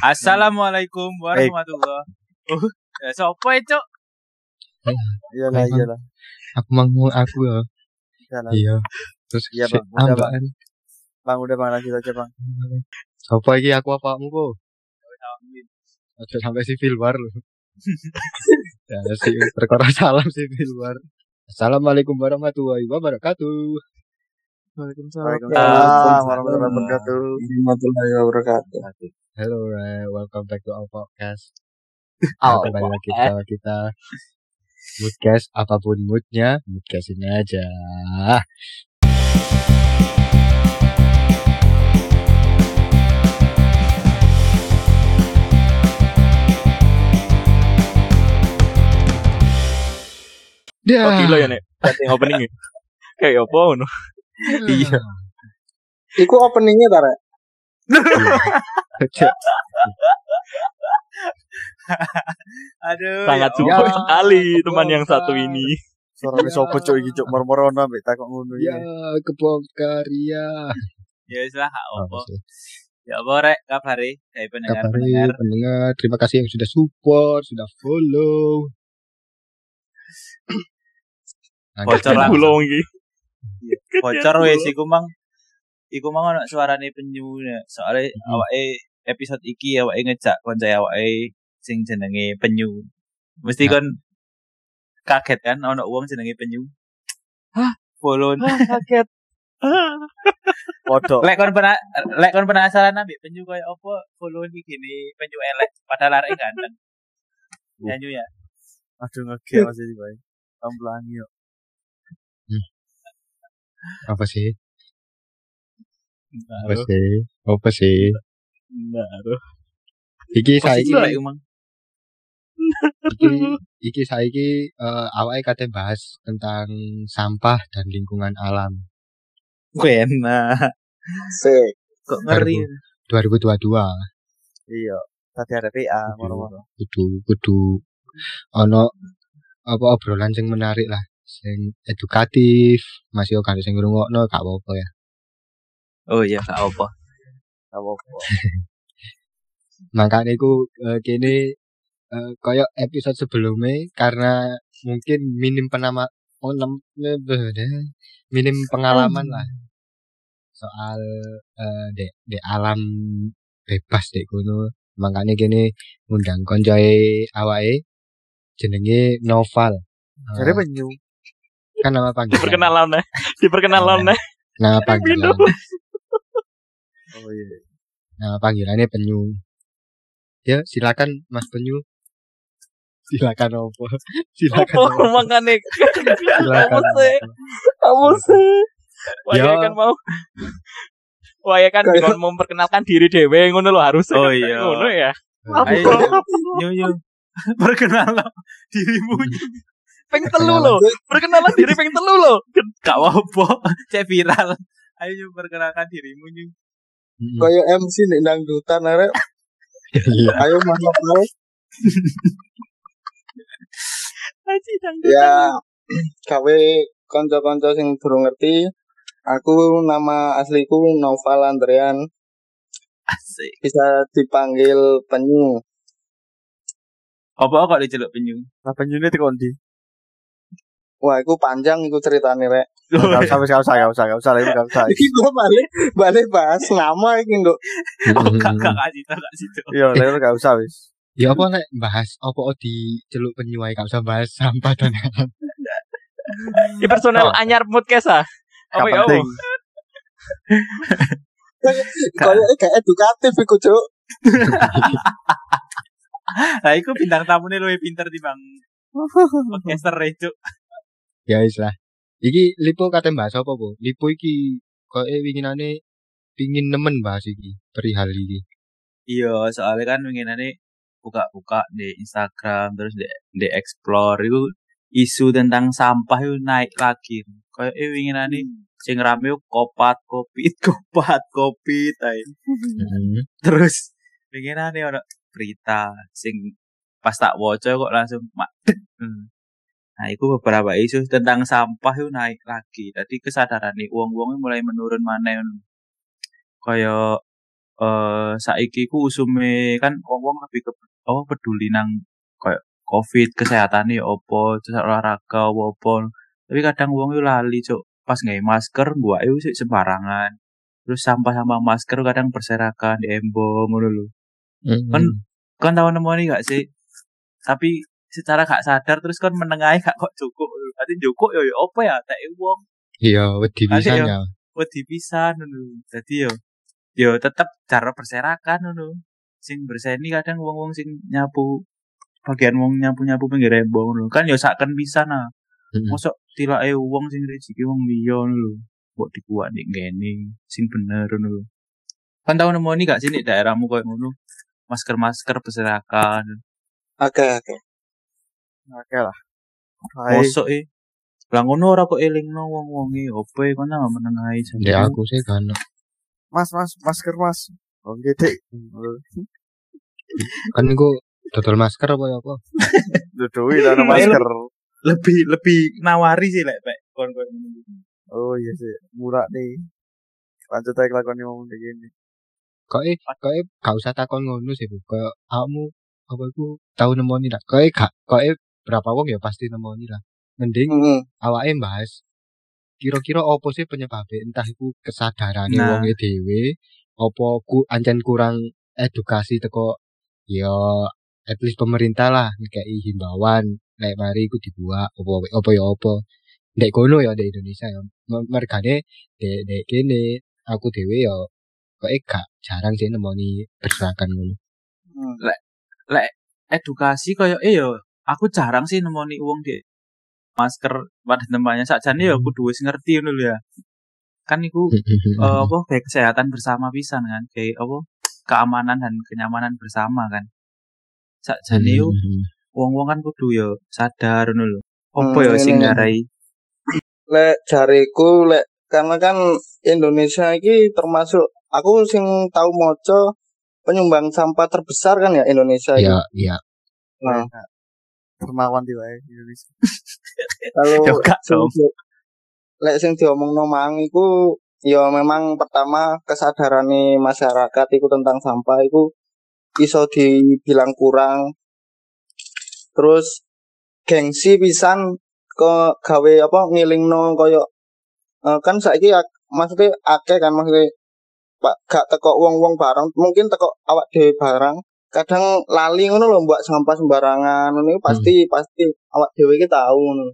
Assalamualaikum warahmatullahi wabarakatuh. Ya sopo itu? Iyalah, iyalah. Aku mau aku ya. Iya. Terus Iya, Bang. Udah, ambaan. Bang udah bang lanjut aja bang. Sopo iki aku apa engko? Aja sampai civil war lho. ya sih perkara salam civil war. Assalamualaikum warahmatullahi wabarakatuh. Waalaikumsalam Waalaikumsalam. warahmatullahi wabarakatuh. warahmatullahi wabarakatuh. Hello, welcome back to our podcast. Oh, Kembali lagi sama kita Moodcast, apa pun moodnya, Moodcast ini aja. Dia. Oh gila ya nek. Yang opening ya. Kayak apa ngono. Iya. Iku openingnya tara. Aduh. Sangat ya support Ya, sekali teman yang kebongkar. satu ini. Suaranya sopo cuk iki cuk mor-morono ambek takok ngono Ya, iki. kebongkar ya. Ya wis lah apa. sih? Ya apa rek kabare? Hai pendengar Kabari pendengar. pendengar, terima kasih yang sudah support, sudah follow. Bocor langsung. Bocor wis iku mang. Iku mang ono suarane penyu ya. Soale Hmm. awake episode iki awake ngejak konco awake sing jenenge penyu. Mesti Ya. kon kaget kan ono wong jenenge penyu. Hah? Follow. Kaget. Podok. Lek kon pernah lek kon penasaran ambek penyu koyo apa follow iki gini penyu elek padahal arek ganteng. Penyu ya. Aduh ngegel Mas iki bae. Ampelangi yo. Apa sih? Apa sih? Apa sih? Baru. Iki saiki iki iki saiki eh awake kate bahas tentang sampah dan lingkungan alam Enak. Sik. Kok ngeri. 2022. Iya. Tadi ada PA moro-moro. Kudu kudu ono apa obrolan sing menarik lah, sing edukatif, masih kok sing ngrungokno gak apa-apa ya. Oh iya gak apa. Gak apa-apa. Makanya iku eh, kene eh, koyo episode sebelumnya karena mungkin minim penama oh, nem- ne- minim pengalaman lah soal eh, dek dek alam bebas dek kono makanya kene ngundang koncoe awake jenenge Noval Eh, Jadi penyu. kan nama panggilan Diperkenalan nih. Diperkenalan nih. nama panggilan Oh iya. nama panggilannya penyu ya silakan Mas Penyu silakan opo silakan opo. makane? silakan Apa sih? Wah, Ya. kan mau. Wah, ya kan kon memperkenalkan diri dhewe ngono lho harus. Oh iya. Ngono ya. Ayo. Nyu nyu. Perkenalan dirimu. Peng telu lho. Perkenalan diri peng telu lho. Gak apa. Cek viral. Ayo nyu perkenalkan dirimu nyu. Mm-mm. Kayak MC nek dangdutan arek. Iya. Ayo mantap ae. Aji dangdut. Ya gawe kanca-kanca sing durung ngerti. Aku nama asliku Noval Andrean, Asik. bisa dipanggil penyu. Apa kok diceluk penyu? Nah penyune teko ndi? Wah, iku panjang iku ceritane rek. Gak usah, gak usah, gak usah, gak usah, gak usah. Iki gua balik balik bahas nama iki, Nduk. Oh gak gak tau gak situ. Iya, lek gak usah wis. Ya apa nek bahas apa di celuk penyu ae gak usah bahas sampah dan. Di personal anyar podcast ah. Apa Gak ya? penting. Kayak gak edukatif iku, Cuk. Lah iku bintang tamune luwih pinter timbang podcaster itu. Ya wis lah. Iki Lipo kate bahas apa, Bu? Lipo iki koyo winginane pingin nemen bahas iki perihal iki. Iya, soalnya kan winginane buka-buka di Instagram terus di, di explore itu isu tentang sampah itu naik lagi. Kayak eh winginane sing rame kopat kopit kopat kopit ae. Hmm. Terus winginane ono berita sing pas tak waca kok langsung mak. Hmm. Nah, itu beberapa isu tentang sampah itu naik lagi. Tadi kesadaran nih, uang-uangnya mulai menurun mana. Kayak eh saiki ku usume kan wong-wong lebih ke oh peduli nang kayak covid kesehatan ya opo terus olahraga opo tapi kadang wong yo lali cuk. Pas nggak masker gua itu sih sembarangan. Terus sampah-sampah masker kadang berserakan di embong ngono lho. Kan kan tahu nemu nih gak sih? Tapi secara gak sadar terus kan menengahi gak kok cukup nanti cukup yo yo apa ya? Tak wong. Iya, wedi pisan yo. ya. wedi pisan ngono. Jadi yo yo tetep cara berserakan ngono. Sing berseni kadang wong-wong sing nyapu bagian wong nyapu-nyapu pinggir embong ngono. Kan yo saken pisan ah. Mm-mm. mosok tilake wong sing rezeki wong liya ngono lho. Kok dikuat nek ngene sing bener ngono lho. Kan tau nemoni gak sih nek daerahmu koyo ngono? Masker-masker berserakan. Oke oke. Oke lah. Mosok e lah ngono ora kok elingno wong-wonge opo e kon nang menengahi Ya aku sih kan. Mas, mas, masker mas. Oh, gede. Kan iku dodol masker apa ya apa? Dudui tanah masker. lebih lebih nawari sih lek Pak. kon kon ngono. Oh iya sih, murah nih. Lanjut aja kelakuan ngomong kayak gini. Kok eh kok eh gak usah takon ngono sih, Bu. Kayak kamu apa iku tau nemoni lah. Kok eh kok eh berapa wong ya pasti nemoni lah. Mending Hmm. awake bahas kira-kira apa sih penyebabnya entah itu kesadaran Nah. wonge dhewe apa ku ancen kurang edukasi teko ya at least pemerintah lah kayak himbauan lek mari iku dibuat apa apa ya apa ndek kono ya ndek Indonesia ya mergane ndek ndek kene aku dhewe ya kok gak jarang sih nemoni berserakan ngono Hmm. lek edukasi koyo eh yo aku jarang sih nemoni wong di masker pada tempatnya. Sakjane yo kudu wis ngerti ngono lho ya. Kan iku Hmm. eh, apa kayak kesehatan bersama pisan kan. Kayak apa keamanan dan kenyamanan bersama kan. Sakjane yo Hmm. wong-wong kan kudu yo sadar ngono lho. Apa Hmm, yo sing ngarai? Lek jariku lek karena kan Indonesia ini termasuk aku sing tahu moco penyumbang sampah terbesar kan ya Indonesia ya ya Nah, Dermawan tiba ya Indonesia. kalau Yo, gak di- lek sing diomongno mang iku ya memang pertama kesadaran masyarakat iku tentang sampah iku iso dibilang kurang terus gengsi pisan ke gawe apa ngilingno koyo eh, kan saiki ak- maksudnya akeh kan maksudnya pak gak teko wong-wong bareng mungkin teko awak dhewe barang kadang lali ngono lho mbak sampah sembarangan ngono iku pasti pasti awak dhewe iki tahu ngono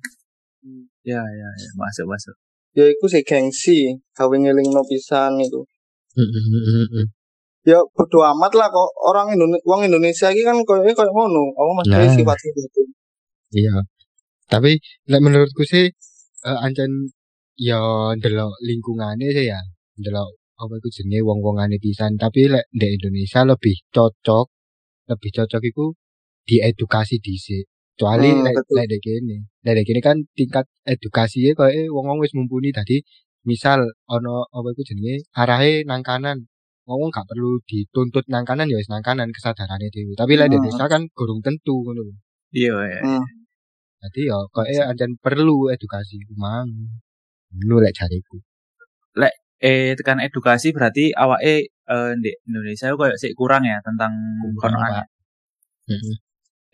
ya ya ya masuk masuk ya iku sih gengsi gawe ngelingno pisan itu Hmm. ya bodo amat lah kok orang Indonesia wong Indonesia iki kan koyo koyo ngono apa mesti Nah. sifat gitu Iya. Tapi lek menurutku sih eh, ancen ya ndelok lingkungane sih ya. Ndelok apa iku jenenge wong-wongane pisan, tapi lek di Indonesia lebih cocok lebih cocok iku diedukasi dhisik. Kecuali Hmm, lek lek dek kene. Lek dek kene kan tingkat edukasinya koyo wong-wong wis mumpuni tadi misal ono apa iku jenenge arahe nang kanan. Wong gak perlu dituntut nang kanan ya wis nang kanan kesadarane dhewe. Tapi lek di Hmm. Indonesia kan kurang tentu ngono lho. iya ya Hmm. Jadi ya kok eh ancen perlu edukasi mang. Ngono lek jariku. Eh tekan edukasi berarti awake eh di Indonesia koyo sik kurang ya tentang Kurang, kono Pak. Heeh.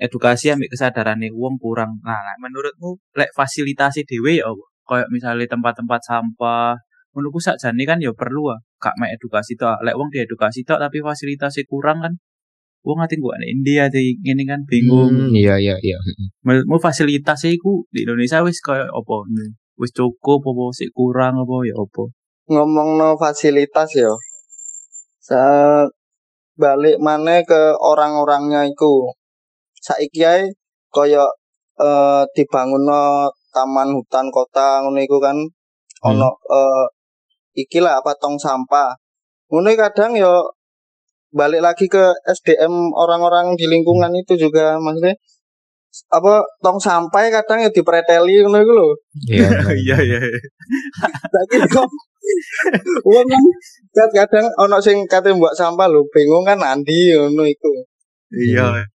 edukasi ambek kesadaran wong kurang. Nah, lek menurutmu lek fasilitasi dhewe ya apa? Kayak misalnya tempat-tempat sampah, menurutku sakjane kan ya perlu ah, gak mek edukasi tok. Lek wong diedukasi tok tapi fasilitasnya kurang kan wong ati gua nek India di ngene kan bingung. Hmm, iya iya iya. Menurutmu fasilitasnya iku di Indonesia wis kayak apa? Wis cukup apa sik kurang apa ya apa? Ngomongno fasilitas ya. Sa balik mana ke orang-orangnya iku. Saiki ae kaya eh dibangunno taman hutan kota ngono iku kan. Hmm. ono eh iki lah apa tong sampah. Ngono kadang ya balik lagi ke SDM orang-orang di lingkungan itu juga maksudnya apa tong sampah kadang ya dipreteli ngono iku lho Iya. Iya iya. Saiki kok wong kan kadang ono sing kate mbok sampah lho bingung kan andi ngono iku. Iya.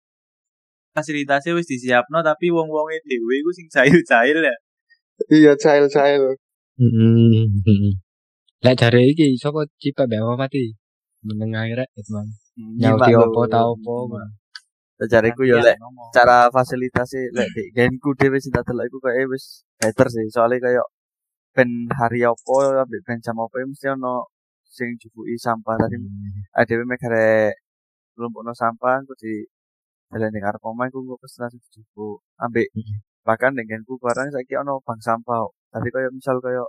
Fasilitasnya wis disiapno tapi wong-wonge dhewe iku sing cair-cair ya. Iya cail-cail. Heeh. heeh. Lek jare iki sapa Cipe Mbak mati? menengah rek itu mang. Nyauti lho. opo ta opo. Mang. Cariku yo lek cara fasilitas sih lek di genku dhewe sing tak delok iku kayak wis better sih. Soalnya kayak ben hari apa ambek ben jam apa mesti ono sing jubuki sampah. Tadi adewe mek arek nglumpukno sampah engko di dalan ning arep omah engko pesen langsung dijupuk. Ambek Mhm. bahkan ning genku barang saiki ono bank sampah. Kok. tadi kayak misal kayak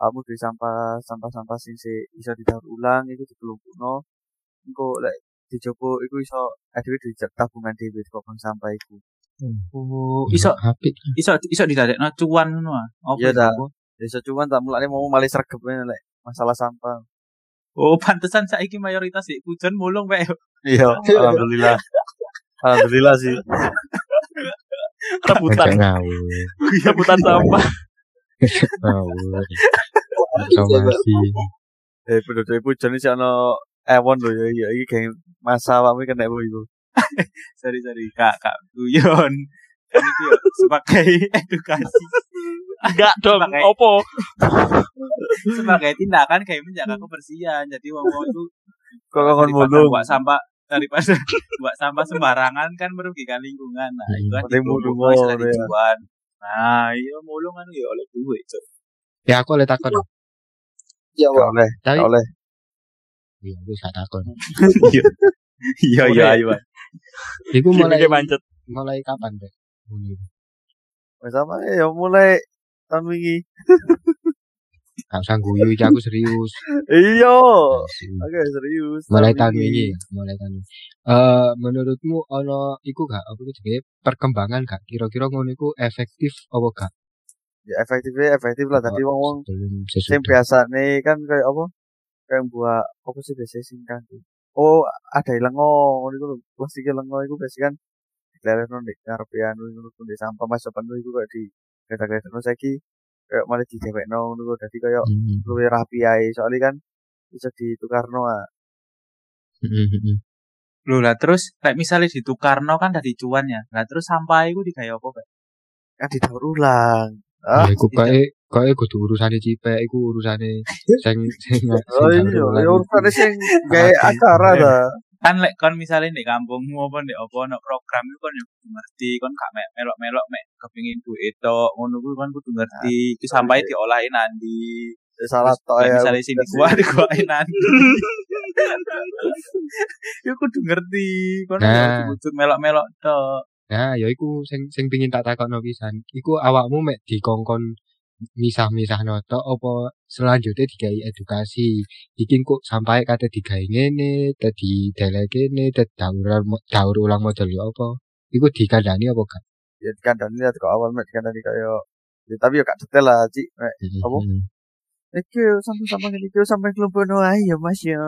kamu di sampah sampah-sampah sing si iso didaur ulang iku dikelumpukno engko lek dijupuk iku iso adewe di tabungan dhewe kok bank sampah iku Oh, iso iso iso didadekno cuan ngono ah. Iya, iso dah. apa? Desa cuman tak mulane mau malih sregep lek masalah sampah. Oh, pantesan saiki mayoritas di hujan mulung wae. Iya, alhamdulillah. alhamdulillah sih. rebutan ngawur. rebutan sampah Ngawur. Somasi. Eh penduduk pujon iki ana ewon lho ya iya iki kayak masa awakmu kena apa iku. Sorry sorry kak kak guyon. Kan itu ya sebagai edukasi, enggak dong Pakai- opo sebagai tindakan kayak menjaga kebersihan. Jadi wong wong itu Kok kon mulung. buat sampah daripada buat sampah sembarangan kan merugikan lingkungan. Nah, itu kan mulung, istilah dijual. Nah, iya mulung kan ya oleh duit. Cuk. Ya aku oleh takon. Ya, oleh, oleh. Iya aku gak takon. Iya iya ayo. Pak. Iku mulai pancet mulai kapan, Dek? Mulai. Wes apa ya mulai tahun wingi. Gak usah guyu iki aku serius. Iya. Oke, serius. mulai tahun ini ya, mulai tahun ini. Eh menurutmu ono iku gak apa itu jenenge perkembangan gak kira-kira ngono iku efektif apa gak? Ya efektif efektif lah tapi wong-wong Sebelum sing biasa nih kan kayak apa? Kayak buat apa sih biasanya sing kan? Oh, ada lengo, ngono iku lho. Plastik lengo iku biasanya kan dilerekno ngarepe anu ngono ku ndek sampah mas penuh iku kayak di gledak-gledakno saiki kayak malah didewekno ngono ku dadi kayak Hmm, luwih rapi ae soalnya kan bisa ditukarno ah. hmm, hmm. Loh lah terus kayak misalnya ditukarno kan dari cuan ya. Lah terus sampah itu digawe apa, Pak? kan didaur ulang. Ah, Ya, iku kae kae kudu urusane cipek iku urusane sing sing oh iya, ya urusan sing gawe acara ta. kan lek kon misalnya di kampungmu apa di apa ono program itu kon yo kudu ngerti kon gak mek melok-melok mek kepengin duit tok ngono kuwi kon kudu ngerti. Iki sampai diolahin nanti Ya, salah tok Lek ya. misalnya sing dikuah dikuahin nanti yo kudu ngerti. Kon Nah. kudu melok-melok tok. Nah, ya iku sing sing pengin tak takokno pisan. Iku awakmu mek dikongkon misah-misahno tok apa selanjutnya digawe edukasi. Iki kok sampai kate digawe ngene, dadi delek kene, dadi daur ulang- daur ulang model ya apa. Iku dikandani apa gak? Ya dikandani lah kok awal mek dikandani kayak ya, tapi ya gak detail lah, Cik. Mek, Apa? Hmm. Iki sampai-sampai ngene iki sampai kelumpuno ae ya Mas ya.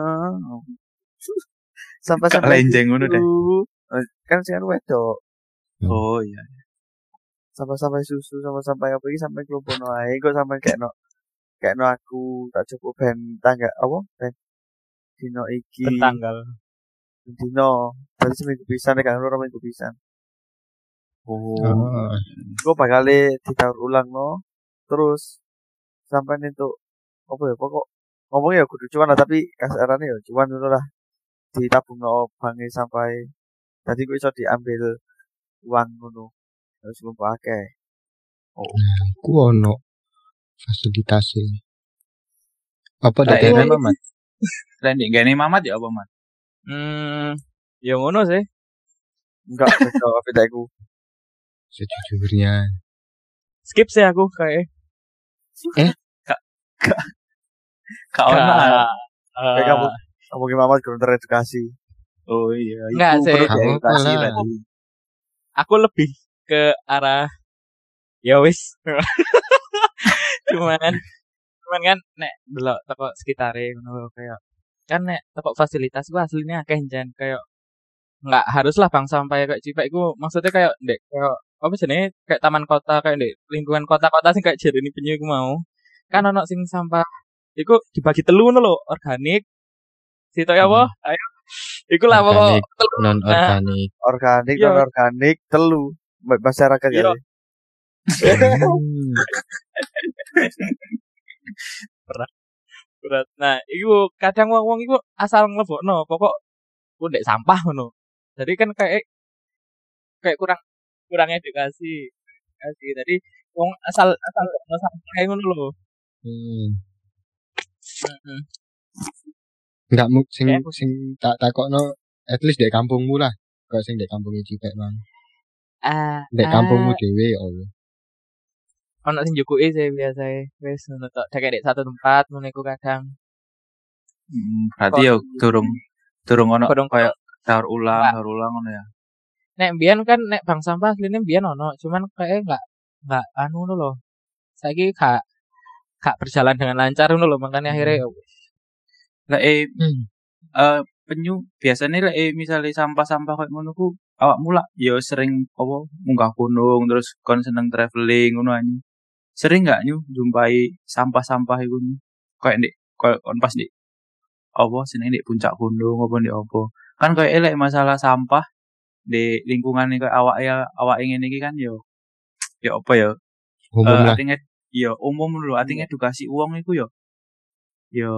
Sampai Gak sampai lenjeng ngono deh. Kan sing anu wedok. Hmm. oh iya Sampai sampai susu sampai sampai apa iki sampai kelumpuno ae. Kok sampai kayak no kayak no aku tak cukup ben tangga apa? Ben dino iki. Tanggal. Dino. Berarti seminggu pisan nek ora minggu pisan. oh. Oh. Gue bakal ditaur ulang no. Terus sampai itu apa ya pokok ngomongnya ya kudu cuan lah tapi kasarannya ya cuan dulu lah. Ditabung no bangi sampai tadi gue bisa diambil uang ngono harus lupa akeh Iku ono fasilitasnya. Apa Lah, daerah? iku- Mamat? Selain di gini mamat ya apa mat? Hmm ya ngono sih. Enggak beda beda iku Sejujurnya. skip sih aku kayak kak ono ah. Ka- kayak kamu kamu gimana kurang teredukasi. Oh iya Nggak, sih. tadi. Aku lebih ke arah ya wis. Cuman cuman kan nek delok toko sekitare ngono kayak kan nek toko fasilitas gua aslinya akeh jan kayak nggak harus lah bang sampai kayak cipek iku maksudnya kayak ndek kayak apa sih kayak taman kota kayak ndek lingkungan kota-kota sing kayak jernih penyu iku mau. Kan ono sing sampah iku dibagi telu ngono lho organik. Situ ya apa? Ayo. Iku lah pokok non Nah, organik. organik non organik telu. Ma- masyarakat ya. Hmm. berat. Nah, iku kadang wong-wong iku asal nglebokno, pokok ku ndek sampah ngono. Jadi kan kayak kayak kurang kurang edukasi. Edukasi. Jadi wong asal asal nglebokno sampah kayak ngono lho. Hmm. Enggak mu sing sing tak takokno at least dek kampungmu lah. Kok sing dek kampungnya Cipek mang. Ah, Dek kampungmu dhewe ya Allah. ono sing jukuki sih biasa wis ngono tok. Dek dek satu tempat ngono iku kadang. Hmm, berarti ya durung durung ono kayak daur ulang, daur ulang ngono ya. Nek mbiyen kan nek bank sampah asline mbiyen ono, cuman kayak enggak enggak anu ngono lho. Saiki gak gak berjalan dengan lancar ngono lho, makanya akhirnya ya wis. Lah eh Hmm. eh penyu biasanya lah eh misalnya sampah-sampah kayak ngono ku awakmu lah ya sering apa munggah gunung terus kon seneng traveling ngono anyu. Sering nggak nyu jumpai sampah-sampah iku nyu? Kayak ndek kayak kon pas di apa seneng di puncak gunung apa di apa. Kan kayak elek masalah sampah di lingkungan ini kayak awak ya awak ingin iki kan yo ya apa ya Umum Eh, lah. artinya ya umum lho artinya edukasi uang iku yo yo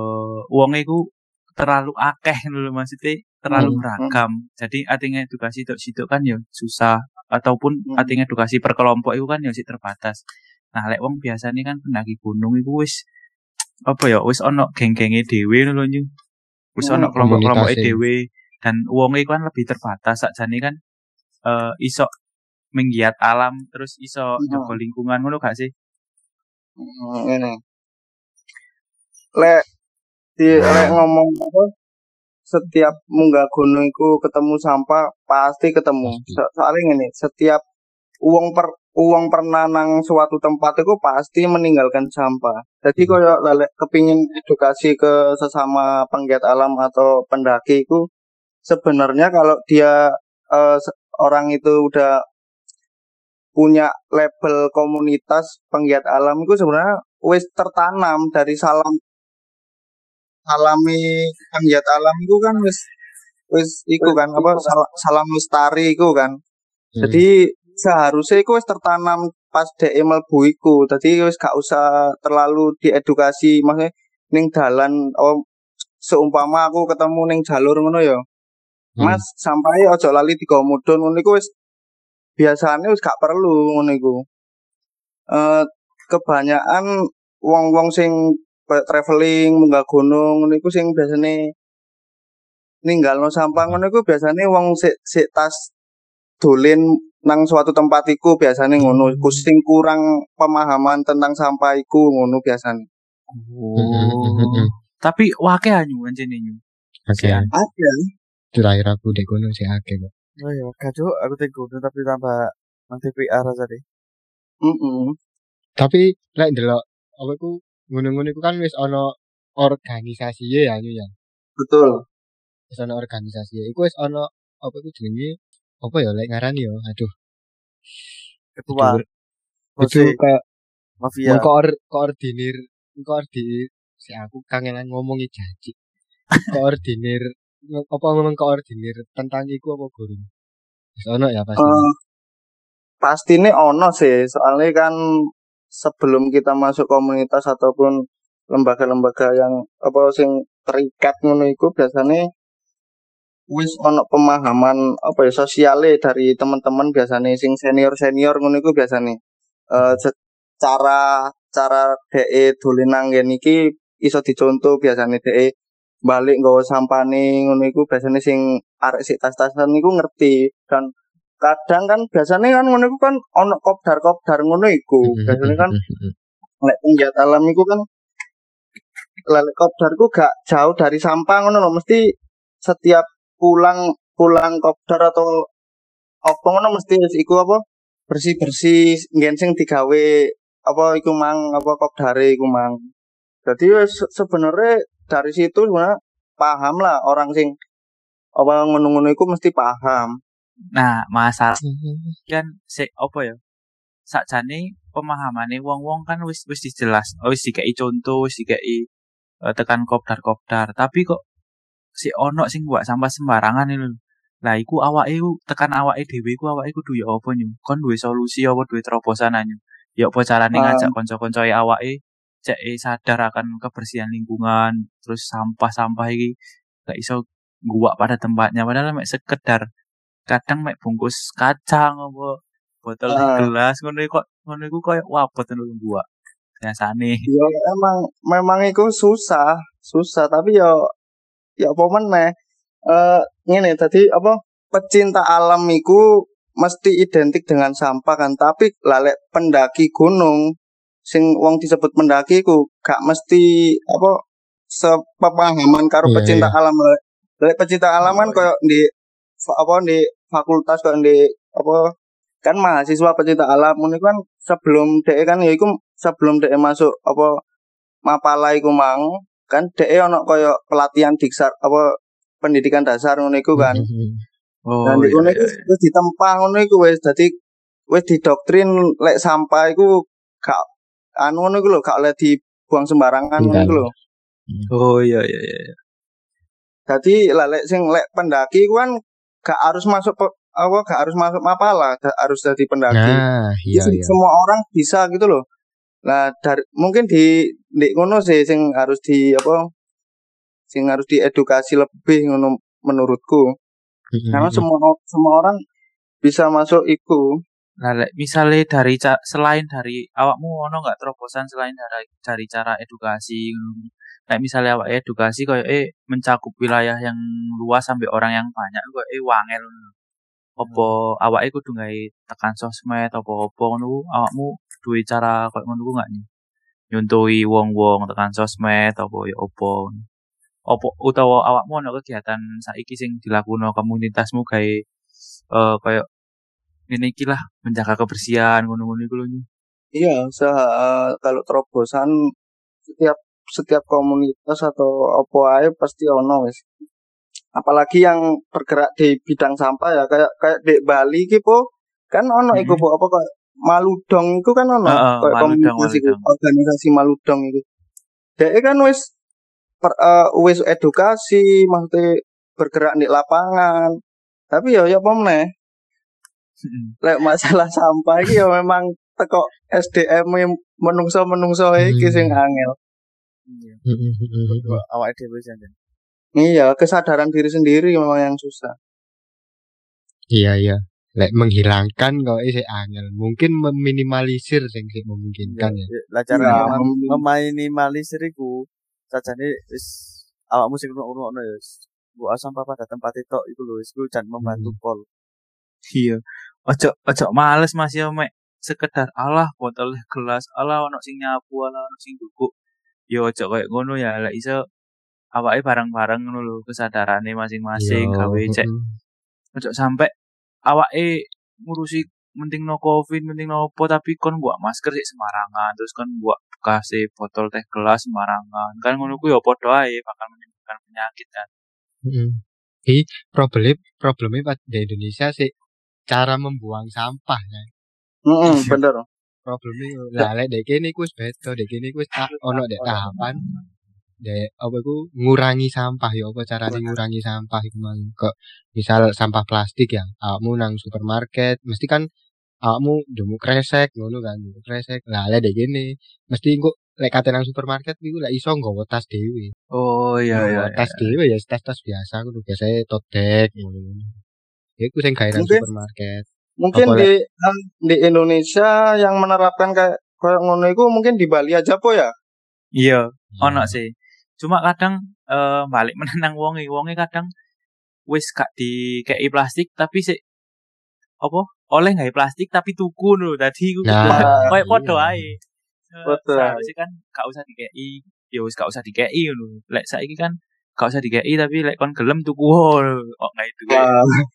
uang iku terlalu akeh lho maksudnya terlalu Hmm, beragam. Jadi artinya edukasi tok situ kan yo susah ataupun Hmm. artinya edukasi per kelompok itu kan yo sih terbatas. Nah lek wong biasanya kan pendaki gunung iku wis apa ya wis ono geng-genge dhewe lho nyu wis Hmm, ono kelompok-kelompok dhewe dan uang iku kan lebih terbatas. Sakjane kan eh iso menggiat alam terus iso Hmm. jaga lingkungan ngono gak sih? Hmm, ini. Lek di lek ngomong apa setiap munggah gunung iku ketemu sampah pasti ketemu. Pasti. So- Soalnya ngene, setiap uang per uang pernah nang suatu tempat itu pasti meninggalkan sampah. Jadi Hmm. koyo lek kepingin edukasi ke sesama penggiat alam atau pendaki itu sebenarnya kalau dia se- orang itu udah punya label komunitas penggiat alam itu sebenarnya wis tertanam dari salam alami penggiat alam itu kan wis wis iku kan apa sal- salam lestari iku kan Hmm. jadi seharusnya itu wis tertanam pas dhek mlebu iku jadi wis gak usah terlalu diedukasi maksudnya ning dalan oh seumpama aku ketemu ning jalur ngono ya Hmm. Mas sampai ojo lali tiga mudun ngono iku wis biasanya wis gak perlu ngono iku. Eh kebanyakan wong-wong sing traveling munggah gunung ngono iku sing biasane ninggalno sampah ngono iku biasane wong sik sik tas dolen nang suatu tempat iku biasane ngono iku sing kurang pemahaman tentang sampah iku ngono biasane. Hmm. Tapi wake anyu anjene nyu. Oke. Ada. Terakhir aku dek kono sih akeh kok. Oh iya, kado aku teh gunung tapi tambah nang TPR aja deh. Heeh. Tapi lek ndelok apa iku ngono-ngono iku kan wis ana organisasi ya anu ya. Betul. Wis ana organisasi. Iku wis ana apa iku jenenge apa ya lek ngarani ya. Aduh. Ketua. Itu kayak mafia. mengkoor koordinir koordinir si aku kangenan ngomongi janji. koordinir apa ngomong koordinir tentang iku apa gurung? Wis ana ya pasti. Eh, pastinya ono sih soalnya kan sebelum kita masuk komunitas ataupun lembaga-lembaga yang apa sing terikat ngono iku biasanya wis ono pemahaman apa ya sosiale dari teman-teman biasanya sing senior-senior ngono iku biasanya eh se- cara cara DE dolen nang iki iso dicontoh biasanya DE balik nggawa sampane ngono iku biasanya sing arek sik tas-tasan iku ngerti dan kadang kan biasanya kan ngono kan ono kopdar-kopdar ngono iku. Biasanya kan lek penggiat alam iku kan lek kopdar iku gak jauh dari sampah ngono lho mesti setiap pulang pulang kopdar atau apa ngono mesti iku apa bersih-bersih nggen sing digawe apa iku mang apa kopdare iku mang. Jadi sebenarnya dari situ sebenarnya paham lah orang sing apa ngono-ngono iku mesti paham Nah, masalah kan sik apa ya? Sakjane pemahamane wong-wong kan wis wis dijelas, oh, wis dikai contoh, wis dikai eh, tekan kopdar-kopdar, tapi kok si ono sing buat sampah sembarangan itu. Lah iku awake tekan awake dhewe iku awake kudu ya apa nyu? Kon duwe solusi apa duwe terobosan anyu? Ya apa carane ngajak kanca-kancae awake cek eh, sadar akan kebersihan lingkungan terus sampah-sampah iki gak iso gua pada tempatnya padahal mek sekedar kadang mek bungkus kacang apa botol Ah. gelas ngono iku kok ngono iku koyo wabot ngono gua biasane Ya emang memang itu susah, susah tapi ya ya apa meneh. Eh ngene tadi apa pecinta alam iku mesti identik dengan sampah kan, tapi lalek pendaki gunung sing wong disebut pendaki iku gak mesti apa sepemahaman karo Iya, pecinta iya. alam. Lalek pecinta alam kan koyo di apa di fakultas koyo di apa kan mahasiswa pecinta alam iku kan sebelum dhek kan ya iku sebelum dhek masuk apa mapala iku mang kan dhek ono koyo pelatihan diksar apa pendidikan dasar ngono iku kan. oh Dan di iya, ngono iya, iku iya. wis ditempah ngono iku wis dadi wis didoktrin lek sampah iku gak anu ngono iku lho gak oleh dibuang sembarangan ngono iku lho. oh iya iya iya Dadi lah lek sing lek pendaki iku kan gak harus masuk apa gak harus masuk mapala, gak harus jadi pendaki. Nah, iya Jadi iya. semua orang bisa gitu loh. Nah, dari mungkin di di ngono sih sing harus di apa sing harus diedukasi lebih ngono menurutku. Karena semua semua orang bisa masuk iku. Nah, lek misalnya dari selain dari awakmu ono nggak terobosan selain dari dari cara edukasi Lek misalnya awak edukasi koyo eh mencakup wilayah yang luas sampai orang yang banyak koyo eh wangel. ngono. Apa awake kudu gawe tekan sosmed apa ngono awakmu duwe cara koyo ngono ku nih? Nyuntui wong-wong tekan sosmed apa ya apa. Apa utawa awakmu ono kegiatan saiki sing dilakuno komunitasmu gawe eh koyo ini lah menjaga kebersihan ngono-ngono iku lho. Iya, usaha eh, kalau terobosan setiap setiap komunitas atau ae pasti ono wis. Apalagi yang bergerak di bidang sampah ya kayak kayak di Bali po kan ono iku Mhm. po apa kayak Maludong itu kan ono Heeh, kayak Maludong, komunitas iku, Maludong. organisasi Maludong itu. Dek kan wis per, eh, wis edukasi maksudnya bergerak di lapangan. Tapi ya ya meneh Heeh. lek masalah sampah iki ya memang teko SDM -e menungso-menungso iki Hmm. sing angel. Dhewe sih Jan. Iya, kesadaran diri sendiri memang yang susah. Iya iya. Lek menghilangkan kok isih angel. Mungkin meminimalisir sing sing memungkinkan ya. Ya, Lah cara Iya, mem- mem- meminimalisir iku sajane wis awakmu sing ngono-ngono ya mbok sampah pada tempat itu iku lho wis jan membantu Hmm. pol. Iya. Ojo ojo males Mas ya mek sekedar alah botol gelas, alah ono sing nyapu, alah ono sing dukuk. Ya ojo kayak ngono ya, lek iso awake bareng-bareng ngono lho kesadarane masing-masing gawe cek ojo sampai awake ngurusi penting no covid penting no apa tapi kon buat masker sih sembarangan terus kon buat bekas botol teh gelas sembarangan kan ngono ku ya padha ae bakal menimbulkan penyakit kan Heeh. Jadi problem problemnya di Indonesia sih cara membuang sampah ya. Heeh, bener. Problemnya lah lek dek kene iku wis beda, dek kene iku wis ono dek tahapan. Dek apa iku ngurangi sampah ya apa carane ngurangi sampah iku mang? Kok misal sampah plastik ya awakmu nang supermarket mesti kan awakmu ndemu kresek ngono kan ndemu kresek. Lah lek dek kene mesti engko lek kate nang supermarket iku lek iso nggawa tas dhewe. Oh iya iya tas dhewe ya tas-tas biasa ngono biasanya tote bag ngono. Iku sing gawe nang supermarket Mungkin di di Indonesia yang menerapkan kayak kayak ngono iku mungkin di Bali aja po ya. iya ono sih. Cuma kadang eh, balik menenang wonge wonge kadang wis gak dikei plastik tapi sih apa oleh nggak plastik tapi tuku lho. Tadi Nah, iya. ae. Eh, Padha ae. seharusnya kan gak usah dikei ya wis gak usah dikei ngono lek saiki kan gak usah dikei tapi lek kon gelem tuku oh kok nggak itu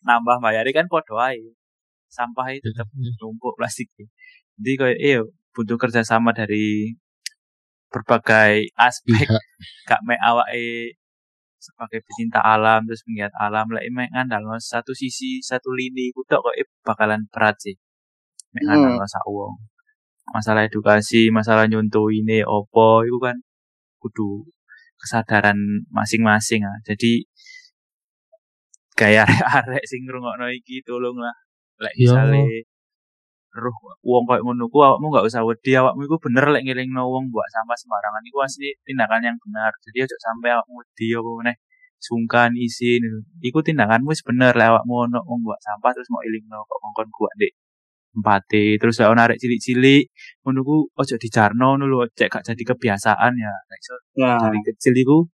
nambah bayar kan padha ae sampah itu tetap numpuk plastik jadi kayak iya butuh kerjasama dari berbagai aspek. Pihak. gak mek awake sebagai pecinta alam terus pengiat alam. Lek mek ngandalno satu sisi satu lini ku tok kok eh, bakalan berat sih. Mek Hmm. ngandalno sak wong. Masalah edukasi masalah nyuntuh ini opo itu kan kudu kesadaran masing-masing ah. Jadi gaya arek-arek sing ngrungokno iki tolonglah lek Yo. misale roh wong koyo ngono ku awakmu gak usah wedi awakmu iku bener lek ngelingno wong buat sampah sembarangan. Iku asli tindakan yang benar. Jadi ojo sampai awakmu wedi apa meneh sungkan isin iku tindakanmu wis bener lek awakmu ono wong buat sampah terus mau ilingno kok ngongkon gua dek empati. Terus lek narik cilik-cilik ngono ku ojo dijarno ngono lho cek gak jadi kebiasaan ya. Nek iso Nah, dari kecil iku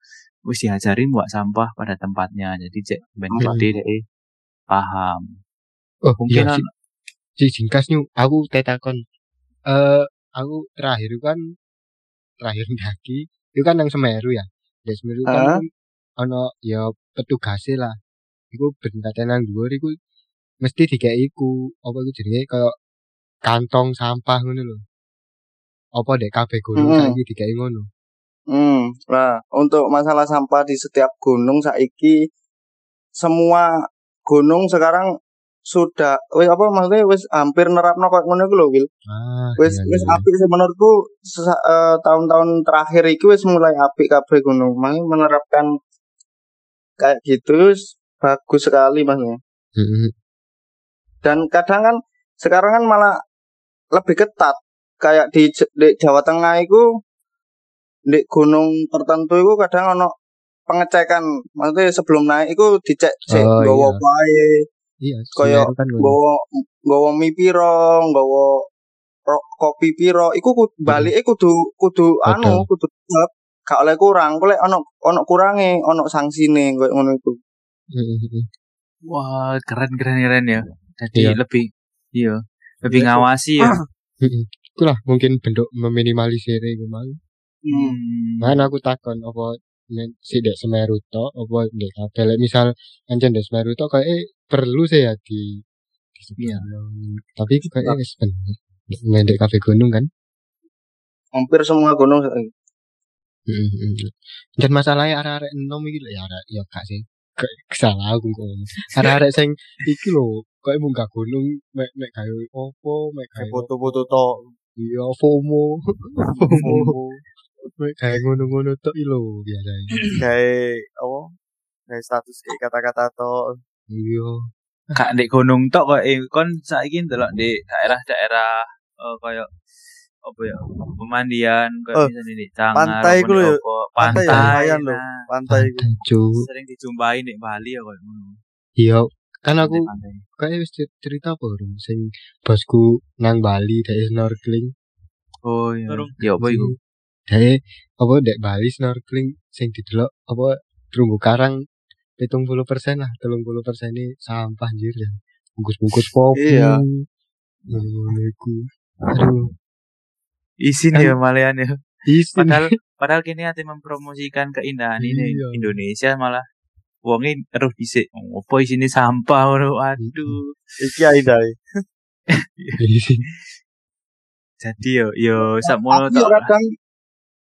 wis diajarin buat sampah pada tempatnya. Jadi cek ben gede deh paham Oh, mungkin iya, si, si singkas nyu, aku tetakon. Eh, aku terakhir kan terakhir ndaki, itu kan yang Semeru ya. Ya Semeru Hah? kan ono ya petugasnya lah. Iku bentaten nang dhuwur iku mesti dikei iku apa iku jenenge kayak kantong sampah ngono lho. Apa dek kabeh gunung Mm-mm. saiki dikei ngono. Hmm, nah untuk masalah sampah di setiap gunung saiki semua gunung sekarang sudah wis apa maksudnya wis hampir nerapno koyo ngono iku lho Wil. Ah, Wis iya, wis iya, iya. apik sih menurutku eh, tahun-tahun terakhir iki wis mulai apik kabeh gunung. Makanya menerapkan kayak gitu bagus sekali maksudnya. Mm-mm. Dan kadang kan sekarang kan malah lebih ketat kayak di, di Jawa Tengah itu di gunung tertentu itu kadang ono pengecekan maksudnya sebelum naik itu dicek cek Oh, nggawa iya. Iya, Semeru kan nggawa nggawa mie piro ro- kopi piro iku kudu balik kudu kudu anu kudu tetep gak oleh kurang kok lek ono ono kurange ono sangsine koyo ngono iku Mm-mm. Wah, keren keren keren ya. Jadi Iya. lebih iya, lebih Iya, ngawasi ya. Itulah mungkin bentuk meminimalisir iku mau. Hmm. Kan aku takon apa si dek Semeru tok apa dek kabeh misal ancen dek Semeru tok kayak eh, perlu sih ya di di Iya. Tapi kayak wis bener. Mendek kafe gunung kan. hampir semua gunung saiki. Heeh. Dan masalahnya arek-arek enom iki lho ya arek ya gak sih. Gak salah aku kok. Arek-arek sing iki lho kayak munggah gunung mek mek gawe opo mek gawe foto-foto tok iya FOMO. FOMO. Mek gawe ngono-ngono tok iki lho biasanya. kayak apa kayak status kayak kata-kata tok Iya. Kak di gunung tok kok eh kon saiki ndelok di daerah-daerah eh kayak apa ya pemandian kayak Oh, misalnya di Cangar pantai ku lho, apa, pantai ya, pantai lumayan lho. nah, pantai. Tancu. sering dijumpai di Bali ya kayak ngono Iya, kan aku kayak wis cer- cerita apa Rum? sing bosku nang Bali dari snorkeling. oh iya Turun. ya apa iku Dari apa dek Bali snorkeling sing didelok apa terumbu karang pitung puluh persen lah, telung puluh persen ini sampah anjir ya. Bungkus-bungkus kopi. Iya. Iku. Aduh, isin ya malian ya isin. padahal padahal kini hati mempromosikan keindahan ini Iya. Indonesia malah wonge terus dhisik opo isine sampah ngono aduh iki ae Isin. jadi yo yo sakmono lah. kadang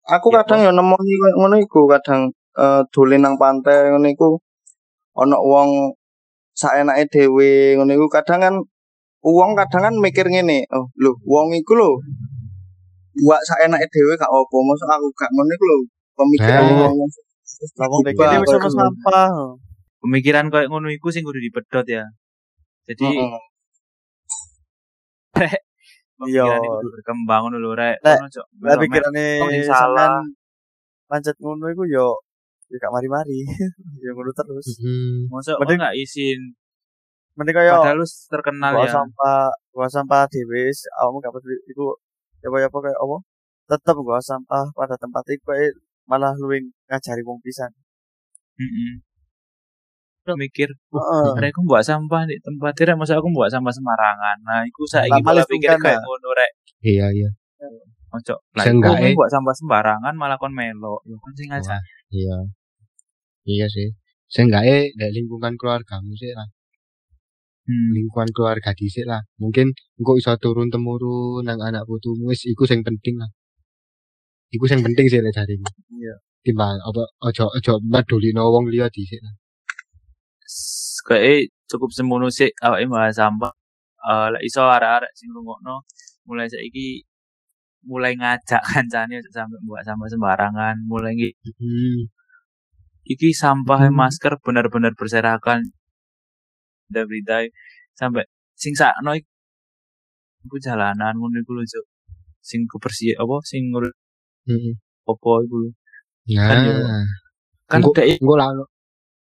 aku Ya, kadang ya nemoni koyo ngono iku kadang eh dolen nang pantai ngono iku ana wong saenake dhewe ngono iku kadang kan wong kadang kan mikir ngene oh lho wong iku lho buat saenake dhewe gak apa mosok aku gak ngono iku lho pemikiran Nah. wong kene wis ono sampah pemikiran kayak ngono iku sing kudu dipedhot ya jadi pemikiran Iya. itu berkembang ngono lho rek lah pikirane salah. pancet ngono iku yo ya gak mari-mari. Ya ngono terus. Hmm. Masa Mending- nggak izin. mending kaya padahal lu terkenal ya. sampah bawa sampah dhewe wis, awakmu gak peduli. Iku ya apa ya apa kayak apa? Tetep bawa sampah pada tempat iku kayak malah luwih ngajari wong pisan. Heeh. mikir heeh. rek aku buat sampah di tempat rek masa aku buat sampah sembarangan. Nah iku saiki Lah, malah pikir kayak ya. ngono rek. Iya, iya. Ojo lah iku buat sampah sembarangan malah kon melo yo kon sing aja Wah, iya. Iya sih. Seenggaknya dari lingkungan keluargamu sih lah. hmm. lingkungan keluarga dhisik lah. Mungkin engko iso turun temurun nang anak putumu wis iku sing penting lah. Iku sing penting sih lek jariku. Iya. Timbang apa ojo ojo medulino wong liya dhisik lah. kayak cukup semono sih awake bahas sampah eh lek iso arek-arek sing rungokno mulai saiki mulai ngajak kancane sampai buat sampah sembarangan mulai ngi Hmm. Iki sampah Hmm. masker benar-benar berserakan berita berita sampai sing sakno iku jalanan ngono iku lho sing kebersih apa sing ngurus Heeh. apa iku lho Nah, Kan yo, kan Engko- dek engko lah ono.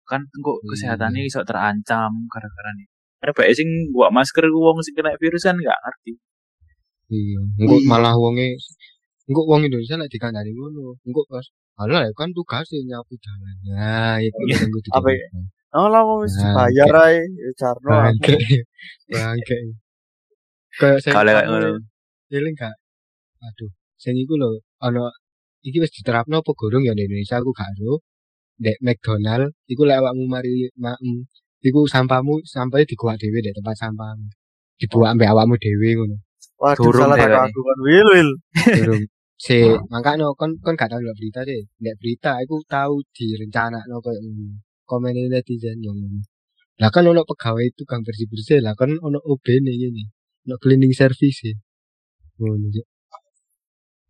kan engko Iya. kesehatannya iso terancam gara-gara nih karena bae sing buat masker ku wong sing kena virus kan nggak ngerti Iya, engko Iya. malah wonge engko wong Indonesia lek dikandani ngono. Engko Alah kan tugasnya nyapu jalan. Nah, itu Iya. yang kudu Apa dilakukan. Oh lah mau wis dibayar ae ya Jarno. Bangke. Bangke. Kayak saya kalau Eling gak? Aduh, sing iku lho ana iki wis diterapno apa gorong ya di Indonesia aku gak ero. Dek McDonald iku lek awakmu mari maem iku sampahmu sampahnya dibuat dhewe dek tempat sampahmu. Dibuat ambek awakmu dhewe ngono. Waduh Durung salah Pak. aku kan Wil Wil. Durung. Si, makanya kon kon gak tau berita deh. Nek berita aku tahu direncanakno koyo ngono. Komen netizen yang. Lah kan ono pegawai itu kang bersih-bersih lah kan ono OB nih gini. Ono cleaning service. Ngono Cuk.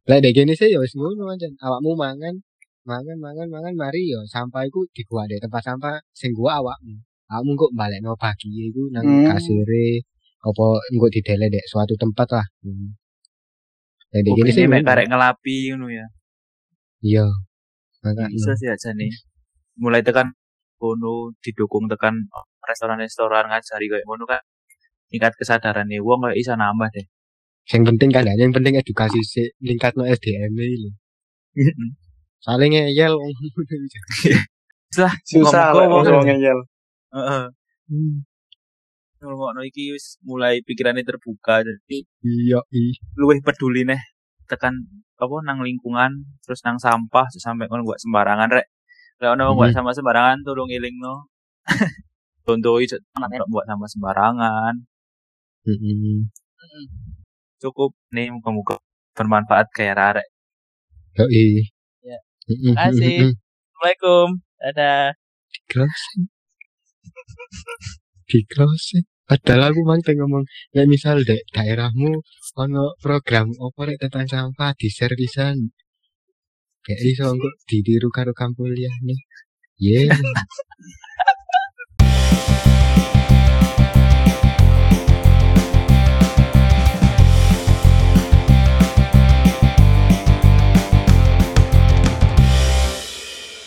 Lah dek gini sih ya wis ngono ancen. Awakmu mangan, mangan, mangan, mangan mari ya sampah iku dibuat dek tempat sampah sing gua awakmu. Awakmu kok balekno pagi iku nang Hmm. kasire apa engko didele dek suatu tempat lah. Hmm. Lah dek gini sih karek ngelapi ngono ya. Iya. Bisa sih aja nih. Mulai tekan kono didukung tekan restoran-restoran ngajari kayak ngono kan. Tingkat kesadaran nih wong kayak bisa nambah deh. Yang penting kan ya, yang penting edukasi sih meningkat no SDM ini lho. Saling ngeyel. Susah lah wong wong ngeyel. heeh ngomongno iki wis mulai pikirannya terbuka jadi Iya, iya. luwih peduli nih tekan apa nang lingkungan terus nang sampah terus sampai ngono buat sembarangan rek lek ono buat Hmm. sama sembarangan tolong ilingno contoh itu buat sama sembarangan Heeh. cukup nih muka-muka bermanfaat kayak rarek Yo, iya. Ya. Heeh, Kasih. heeh, heeh. Assalamualaikum. Dadah. Di closing. Di closing. Padahal aku mang ngomong, ya misal dek daerahmu ono program apa rek tentang sampah di servisan. Kayak iso engko ditiru karo kampung liyane. Ye.